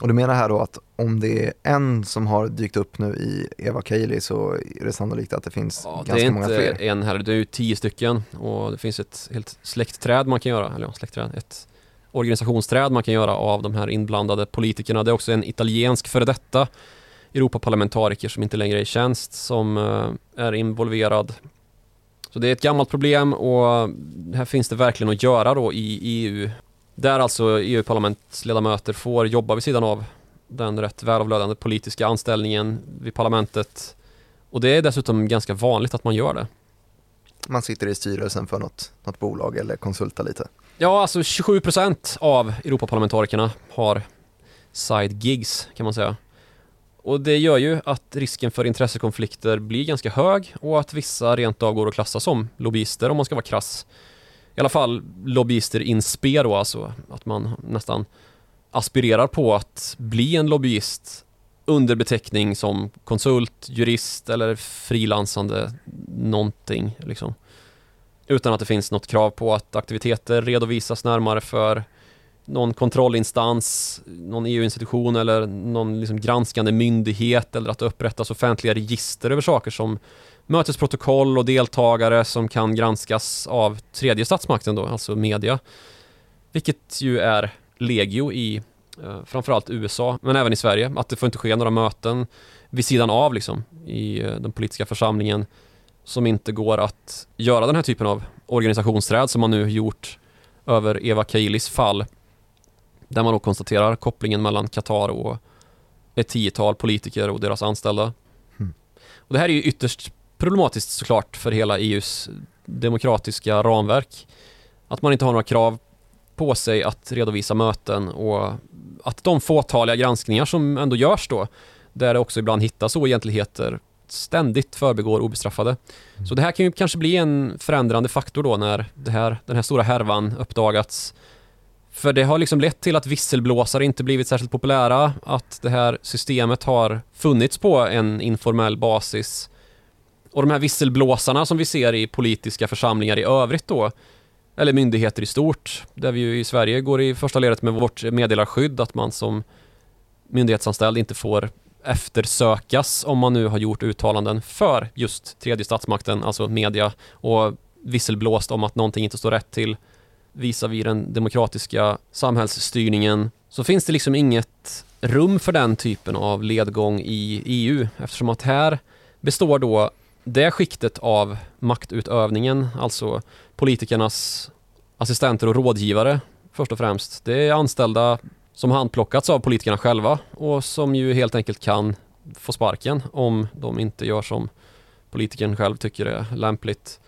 Och du menar här då att om det är en som har dykt upp nu i Eva Kaili så är det sannolikt att det finns ja, ganska många fler? Det är inte en här, det är ju tio stycken och det finns ett helt släktträd man kan göra, eller ja, släktträd, ett organisationsträd man kan göra av de här inblandade politikerna. Det är också en italiensk före detta Europaparlamentariker som inte längre är i tjänst som eh, är involverad. Så det är ett gammalt problem och här finns det verkligen att göra då i EU. Där alltså EU-parlamentsledamöter får jobba vid sidan av den rätt välavlönande politiska anställningen vid parlamentet. Och det är dessutom ganska vanligt att man gör det. Man sitter i styrelsen för något, något bolag eller konsultar lite. Ja, alltså 27% av Europaparlamentarikerna har side gigs kan man säga. Och det gör ju att risken för intressekonflikter blir ganska hög och att vissa rent av går att klassa som lobbyister om man ska vara krass. I alla fall lobbyister in spe då, alltså att man nästan aspirerar på att bli en lobbyist under beteckning som konsult, jurist eller frilansande någonting liksom. Utan att det finns något krav på att aktiviteter redovisas närmare för någon kontrollinstans, någon EU-institution eller någon liksom granskande myndighet eller att upprättas offentliga register över saker som mötesprotokoll och deltagare som kan granskas av tredje statsmakten då, alltså media. Vilket ju är legio i eh, framförallt USA, men även i Sverige, att det får inte ske några möten vid sidan av liksom i eh, den politiska församlingen som inte går att göra den här typen av organisationsträd som man nu gjort över Eva Kailis fall där man då konstaterar kopplingen mellan Qatar och ett tiotal politiker och deras anställda. Mm. Och det här är ju ytterst problematiskt såklart för hela EUs demokratiska ramverk. Att man inte har några krav på sig att redovisa möten och att de fåtaliga granskningar som ändå görs då, där det också ibland hittas oegentligheter, ständigt förbegår obestraffade. Så det här kan ju kanske bli en förändrande faktor då när här, den här stora härvan uppdagats. För det har liksom lett till att visselblåsare inte blivit särskilt populära, att det här systemet har funnits på en informell basis. Och de här visselblåsarna som vi ser i politiska församlingar i övrigt då, eller myndigheter i stort, där vi ju i Sverige går i första ledet med vårt meddelarskydd, att man som myndighetsanställd inte får eftersökas om man nu har gjort uttalanden för just tredje statsmakten, alltså media, och visselblåst om att någonting inte står rätt till visar vi den demokratiska samhällsstyrningen så finns det liksom inget rum för den typen av ledgång i EU eftersom att här består då det skiktet av maktutövningen, alltså politikernas assistenter och rådgivare först och främst. Det är anställda som handplockats av politikerna själva och som ju helt enkelt kan få sparken om de inte gör som politikern själv tycker är lämpligt.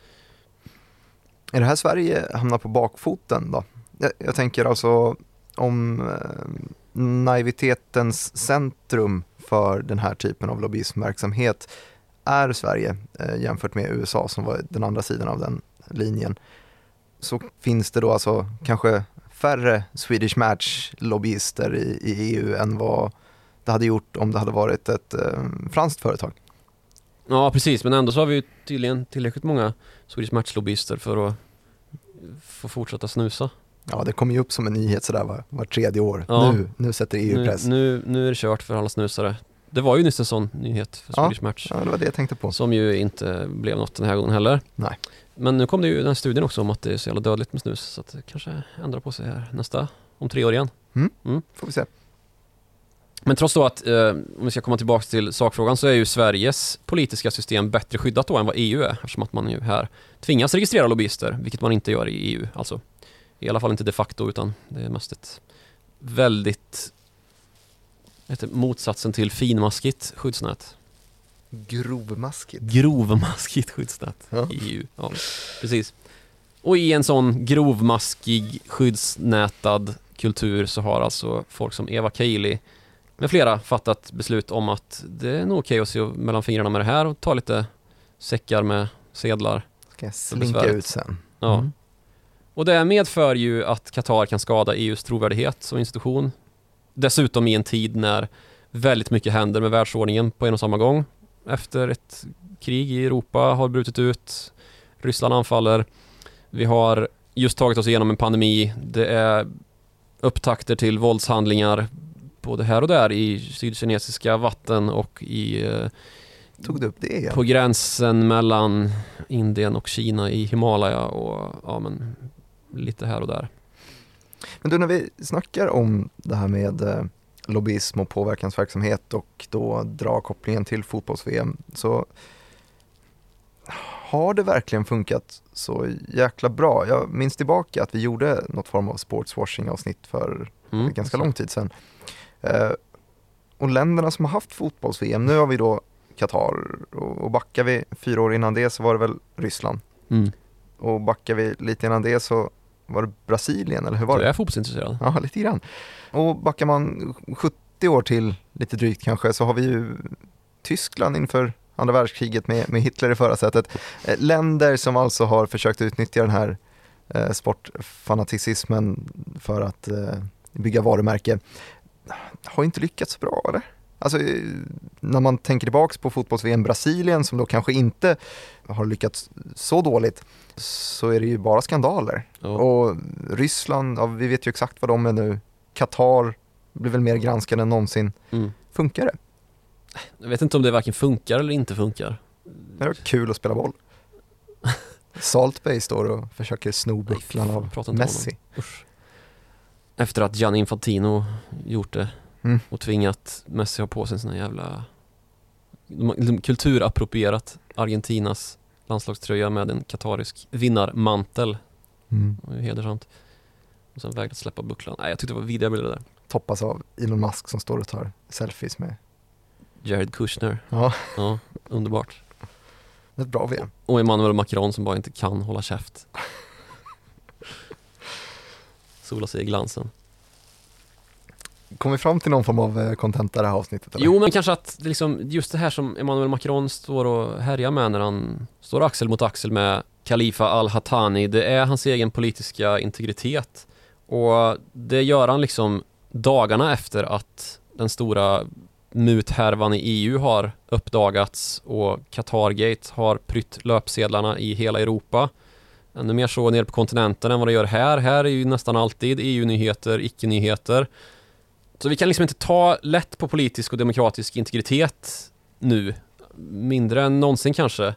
Är det här Sverige hamnar på bakfoten då? Jag, jag tänker alltså om eh, naivitetens centrum för den här typen av lobbyismverksamhet är Sverige eh, jämfört med USA som var den andra sidan av den linjen så finns det då alltså kanske färre Swedish Match-lobbyister i, i, EU än vad det hade gjort om det hade varit ett eh, franskt företag. Ja precis, men ändå så har vi tydligen tillräckligt många Swedish Match-lobbyister för att få fortsätta snusa. Ja, det kommer ju upp som en nyhet sådär var, var tredje år. Ja. Nu, nu sätter EU press. Nu, nu, nu är det kört för alla snusare. Det var ju nyss en sån nyhet för Swedish ja, Match. Ja, det var det jag tänkte på. Som ju inte blev något den här gången heller. Nej. Men nu kom det ju den här studien också om att det är så jävla dödligt med snus så att det kanske ändrar på sig här nästa, om tre år igen. Mm. Mm. Får vi se. Men trots då att, eh, om vi ska komma tillbaka till sakfrågan, så är ju Sveriges politiska system bättre skyddat då än vad EU är, eftersom att man ju här tvingas registrera lobbyister, vilket man inte gör i EU, alltså. I alla fall inte de facto, utan det är mest ett väldigt, ett motsatsen till finmaskigt skyddsnät. Grovmaskigt. Grovmaskigt skyddsnät ja. i EU. Ja, precis. Och i en sån grovmaskig skyddsnätad kultur så har alltså folk som Eva Kaili med flera fattat beslut om att det är nog okej att se mellan fingrarna med det här och ta lite säckar med sedlar. Ska jag slinka ut sen. Ja. Mm. Och det medför ju att Qatar kan skada EUs trovärdighet som institution. Dessutom i en tid när väldigt mycket händer med världsordningen på en och samma gång efter ett krig i Europa har brutit ut. Ryssland anfaller. Vi har just tagit oss igenom en pandemi. Det är upptakter till våldshandlingar både här och där i sydkinesiska vatten och i eh, Tog du upp det igen? På gränsen mellan Indien och Kina i Himalaya och ja men lite här och där. Men du när vi snackar om det här med eh, lobbyism och påverkansverksamhet och då dra kopplingen till fotbolls-VM så har det verkligen funkat så jäkla bra? Jag minns tillbaka att vi gjorde något form av sportswashing avsnitt för mm, ganska så. lång tid sedan. Eh, och länderna som har haft fotbolls-VM, nu har vi då Qatar och backar vi fyra år innan det så var det väl Ryssland. Mm. Och backar vi lite innan det så var det Brasilien eller hur var det? Jag är fotbollsintresserad. Ja, lite grann. Och backar man 70 år till, lite drygt kanske, så har vi ju Tyskland inför andra världskriget med, med Hitler i förarsätet. Eh, länder som alltså har försökt utnyttja den här eh, sportfanaticismen för att eh, bygga varumärke. Har inte lyckats bra eller? Alltså eh, när man tänker tillbaks på fotbolls-VM Brasilien som då kanske inte har lyckats så dåligt så är det ju bara skandaler. Oh. Och Ryssland, ja, vi vet ju exakt vad de är nu. Qatar blir väl mer granskade än någonsin. Mm. Funkar det? Jag vet inte om det varken funkar eller inte funkar. Det är kul att spela boll. Salt Bay står och försöker sno bucklan av Messi. Efter att Gianni Infantino gjort det Mm. och tvingat Messi ha på sig här jävla de liksom kulturapproprierat Argentinas landslagströja med en katarisk vinnarmantel. Mm. Det ju hedersamt. Och sen vägrat släppa bucklan. Nej, jag tyckte det var vidriga bilder där. Toppas av Elon Musk som står och tar selfies med. Jared Kushner. Ja, Ja, underbart. ett bra VM. Och Emmanuel Macron som bara inte kan hålla käft. Sola sig i glansen. Kom vi fram till någon form av eh, contenta det här avsnittet? Eller? Jo, men kanske att det liksom, just det här som Emmanuel Macron står och härjar med när han står axel mot axel med Khalifa al-Hattani, det är hans egen politiska integritet. Och det gör han liksom dagarna efter att den stora muthärvan i EU har uppdagats och Qatargate har prytt löpsedlarna i hela Europa. Ännu mer så nere på kontinenten än vad det gör här. Här är ju nästan alltid EU-nyheter, icke-nyheter. Så vi kan liksom inte ta lätt på politisk och demokratisk integritet nu. Mindre än någonsin kanske.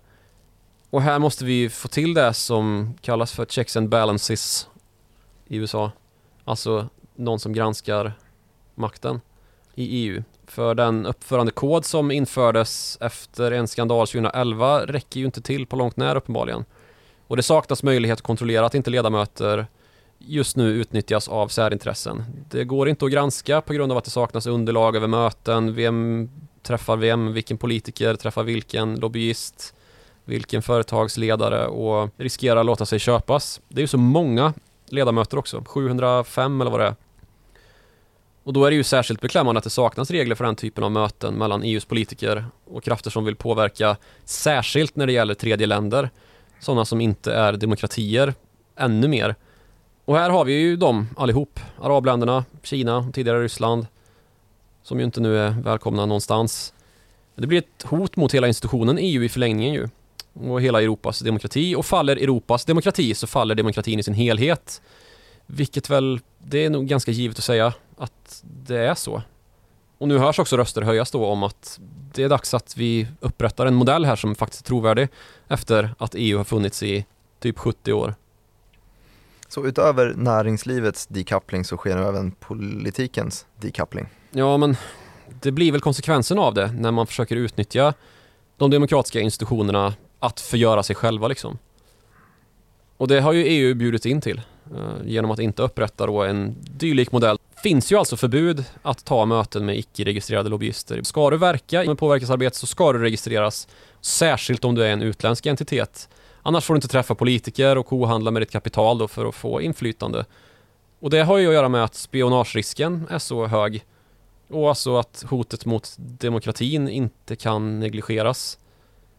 Och här måste vi få till det som kallas för checks and balances i USA. Alltså någon som granskar makten i EU. För den uppförandekod som infördes efter en skandal 2011 räcker ju inte till på långt när uppenbarligen. Och det saknas möjlighet att kontrollera att inte ledamöter just nu utnyttjas av särintressen. Det går inte att granska på grund av att det saknas underlag över möten, vem träffar vem, vilken politiker träffar vilken? Lobbyist, vilken företagsledare? Och riskerar att låta sig köpas. Det är ju så många ledamöter också, 705 eller vad det är. Och då är det ju särskilt beklämmande att det saknas regler för den typen av möten mellan EUs politiker och krafter som vill påverka, särskilt när det gäller tredje länder, sådana som inte är demokratier, ännu mer. Och här har vi ju dem allihop, arabländerna, Kina, tidigare Ryssland, som ju inte nu är välkomna någonstans. Det blir ett hot mot hela institutionen EU i förlängningen ju. Och hela Europas demokrati. Och faller Europas demokrati så faller demokratin i sin helhet. Vilket väl, det är nog ganska givet att säga att det är så. Och nu hörs också röster höjas då om att det är dags att vi upprättar en modell här som faktiskt är trovärdig efter att EU har funnits i typ 70 år. Så utöver näringslivets decoupling så sker nu även politikens decoupling. Ja, men det blir väl konsekvensen av det när man försöker utnyttja de demokratiska institutionerna att förgöra sig själva liksom. Och det har ju EU bjudit in till Eh, genom att inte upprätta då en dylik modell. finns ju alltså förbud att ta möten med icke-registrerade lobbyister. Ska du verka med påverkansarbete så ska du registreras, särskilt om du är en utländsk entitet. Annars får du inte träffa politiker och kohandla med ditt kapital då för att få inflytande. Och det har ju att göra med att spionagerisken är så hög och alltså att hotet mot demokratin inte kan negligeras.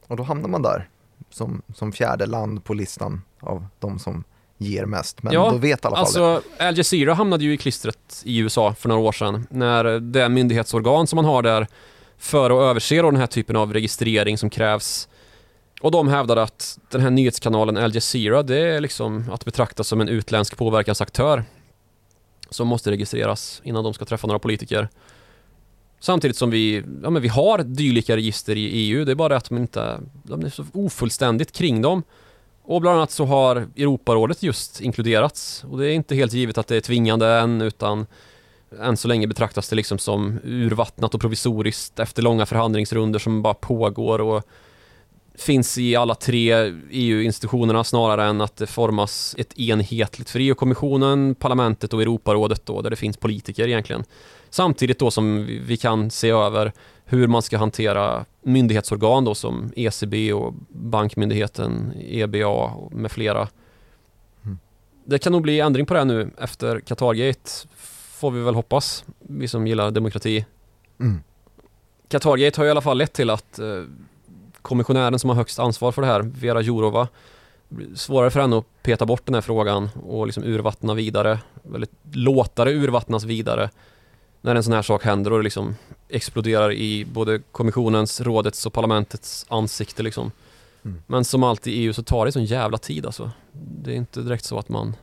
Och då hamnar man där som, som fjärde land på listan av de som ger mest. Men Ja, då vet alla fall det. Alltså, Al Jazeera hamnade ju i klistret i USA för några år sedan när det myndighetsorgan som man har där för att överse den här typen av registrering som krävs och de hävdade att den här nyhetskanalen Al Jazeera det är liksom att betrakta som en utländsk påverkansaktör som måste registreras innan de ska träffa några politiker. Samtidigt som vi, ja men vi har dylika register i EU, det är bara det att de inte, de är så ofullständigt kring dem. Och bland annat så har Europarådet just inkluderats och det är inte helt givet att det är tvingande än utan än så länge betraktas det liksom som urvattnat och provisoriskt efter långa förhandlingsrunder som bara pågår och finns i alla tre EU-institutionerna snarare än att det formas ett enhetligt för EU-kommissionen, parlamentet och Europarådet då, där det finns politiker egentligen. Samtidigt då som vi kan se över hur man ska hantera myndighetsorgan då som ECB och bankmyndigheten EBA med flera. Mm. Det kan nog bli ändring på det nu efter Qatargate får vi väl hoppas, vi som gillar demokrati. Mm. Qatargate har i alla fall lett till att eh, kommissionären som har högst ansvar för det här, Vera Jourova, svårare för henne att peta bort den här frågan och liksom urvattna vidare, väldigt låta det urvattnas vidare när en sån här sak händer och det liksom exploderar i både kommissionens, rådets och parlamentets ansikte liksom. Mm. Men som alltid i EU så tar det sån jävla tid alltså. Det är inte direkt så att man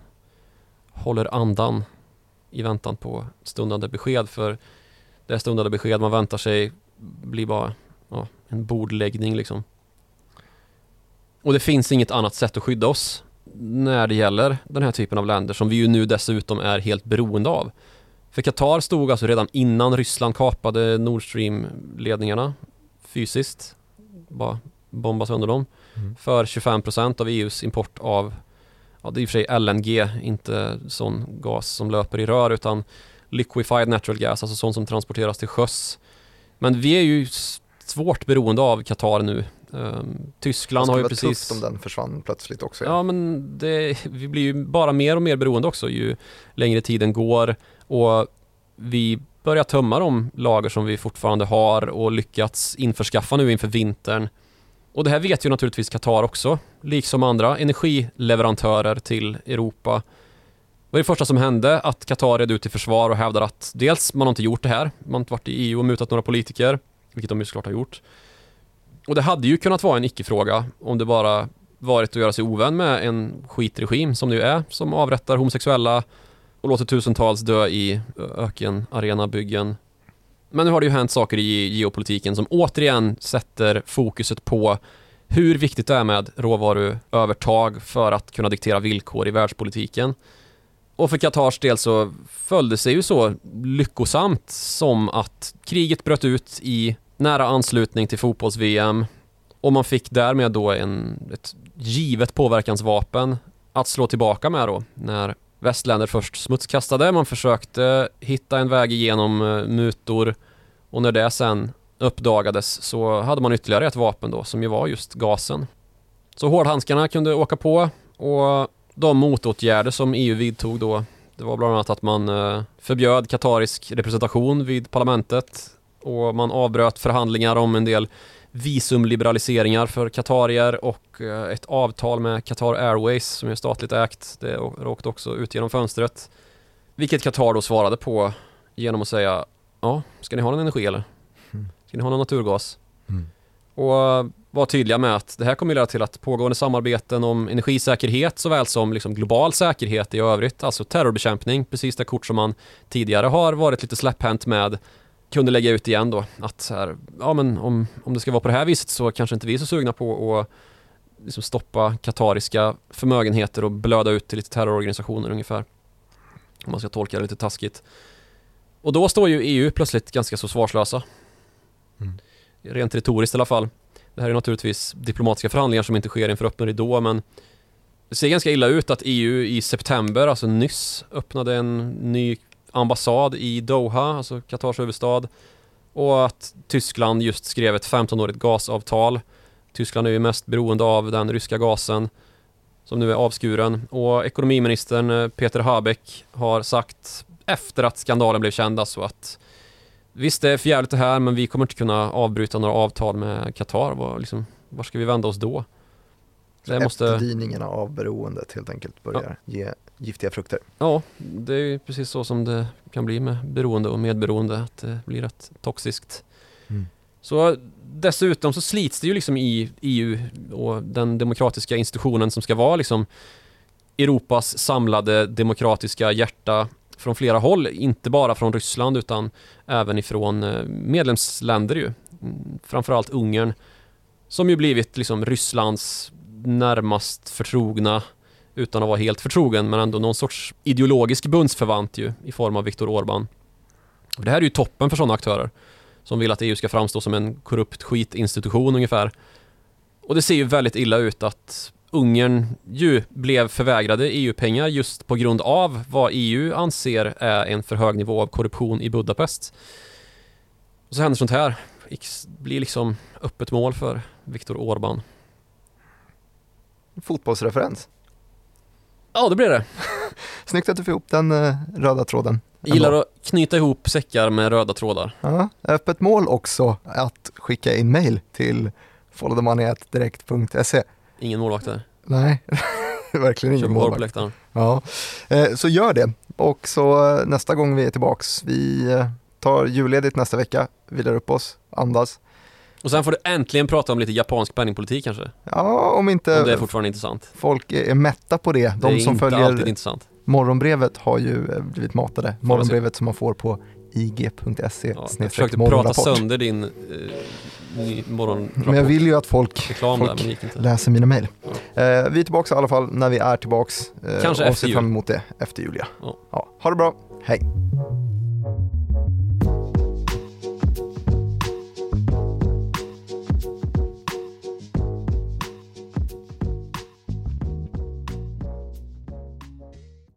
håller andan i väntan på stundande besked för det stundande besked man väntar sig blir bara ja, en bordläggning liksom. Och det finns inget annat sätt att skydda oss när det gäller den här typen av länder som vi ju nu dessutom är helt beroende av. För Qatar stod alltså redan innan Ryssland kapade Nord Stream-ledningarna fysiskt, bara bomba sönder dem, mm. för 25% av EUs import av, ja det är i och för sig LNG, inte sån gas som löper i rör utan liquefied natural gas, alltså sånt som transporteras till sjöss. Men vi är ju svårt beroende av Qatar nu. Um, Tyskland har ju precis... Det tufft om den försvann plötsligt också. Ja, ja men det, vi blir ju bara mer och mer beroende också ju längre tiden går och vi börjar tömma de lager som vi fortfarande har och lyckats införskaffa nu inför vintern. Och det här vet ju naturligtvis Qatar också, liksom andra energileverantörer till Europa. Det var det första som hände att Qatar red ut till försvar och hävdade att dels man har inte gjort det här, man har inte varit i EU och mutat några politiker, vilket de ju såklart har gjort. Och det hade ju kunnat vara en icke-fråga om det bara varit att göra sig ovän med en skitregim som det ju är, som avrättar homosexuella och låter tusentals dö i öken arenabyggen. Men nu har det ju hänt saker i geopolitiken som återigen sätter fokuset på hur viktigt det är med råvaruövertag för att kunna diktera villkor i världspolitiken. Och för Qatars del så följde sig ju så lyckosamt som att kriget bröt ut i nära anslutning till fotbolls-VM och man fick därmed då en, ett givet påverkansvapen att slå tillbaka med då när västländer först smutskastade. Man försökte hitta en väg igenom eh, mutor och när det sen uppdagades så hade man ytterligare ett vapen då som ju var just gasen. Så hårdhandskarna kunde åka på och de motåtgärder som EU vidtog då det var bland annat att man eh, förbjöd katarisk representation vid parlamentet och man avbröt förhandlingar om en del visumliberaliseringar för katarier och eh, ett avtal med Qatar Airways som är statligt ägt. Det åkte också ut genom fönstret. Vilket Qatar då svarade på genom att säga Ja, ska ni ha någon energi eller? Mm. Ska ni ha någon naturgas? Mm. Och var tydliga med att det här kommer att leda till att pågående samarbeten om energisäkerhet såväl som liksom global säkerhet i övrigt, alltså terrorbekämpning, precis det kort som man tidigare har varit lite släpphänt med kunde lägga ut igen då att här, ja men om, om det ska vara på det här viset så kanske inte vi är så sugna på att liksom stoppa katariska förmögenheter och blöda ut till lite terrororganisationer ungefär. Om man ska tolka det lite taskigt. Och då står ju EU plötsligt ganska så svarslösa. Mm. Rent retoriskt i alla fall. Det här är naturligtvis diplomatiska förhandlingar som inte sker inför öppen ridå men det ser ganska illa ut att EU i september, alltså nyss, öppnade en ny ambassad i Doha, alltså Qatars huvudstad. Och att Tyskland just skrev ett 15-årigt gasavtal. Tyskland är ju mest beroende av den ryska gasen som nu är avskuren. Och ekonomiministern eh, Peter Habeck har sagt efter att skandalen blev känd alltså att Visst det är förjävligt det här men vi kommer inte kunna avbryta några avtal med Qatar. Var, liksom, var ska vi vända oss då? Det måste... Efterdyningarna av beroendet helt enkelt börjar ja. ge giftiga frukter. Ja, det är precis så som det kan bli med beroende och medberoende, att det blir rätt toxiskt. Mm. Så dessutom så slits det ju liksom i EU och den demokratiska institutionen som ska vara liksom Europas samlade demokratiska hjärta från flera håll, inte bara från Ryssland utan även ifrån eh, medlemsländer ju. Mm, framförallt Ungern som ju blivit liksom Rysslands närmast förtrogna utan att vara helt förtrogen men ändå någon sorts ideologisk bundsförvant ju i form av Viktor Orbán. Det här är ju toppen för sådana aktörer som vill att EU ska framstå som en korrupt skitinstitution ungefär. Och det ser ju väldigt illa ut att Ungern ju blev förvägrade EU-pengar just på grund av vad EU anser är en för hög nivå av korruption i Budapest. Och så händer sånt här. Det blir liksom öppet mål för Viktor Orbán. Fotbollsreferens. Ja, det blir det. Snyggt att du får ihop den uh, röda tråden. Jag gillar att knyta ihop säckar med röda trådar. Ja, öppet mål också att skicka in mail till followthemoney.direkt.se. Ingen målvakt där. Nej, verkligen ingen målvakt. på Ja, eh, så gör det. Och så eh, nästa gång vi är tillbaks, vi tar julledigt nästa vecka, vilar upp oss, andas. Och sen får du äntligen prata om lite japansk penningpolitik kanske? Ja, om inte om det är fortfarande intressant. folk är mätta på det. De det som följer intressant. morgonbrevet har ju eh, blivit matade. Morgonbrevet som man får på ig.se ja, Jag försökte prata sönder din eh, morgonrapport. Men jag vill ju att folk, folk där, läser mina mejl. Eh, vi är tillbaka i alla fall när vi är tillbaka. Eh, Kanske och efter ser fram emot det efter jul ja. Ja. ja. Ha det bra, hej!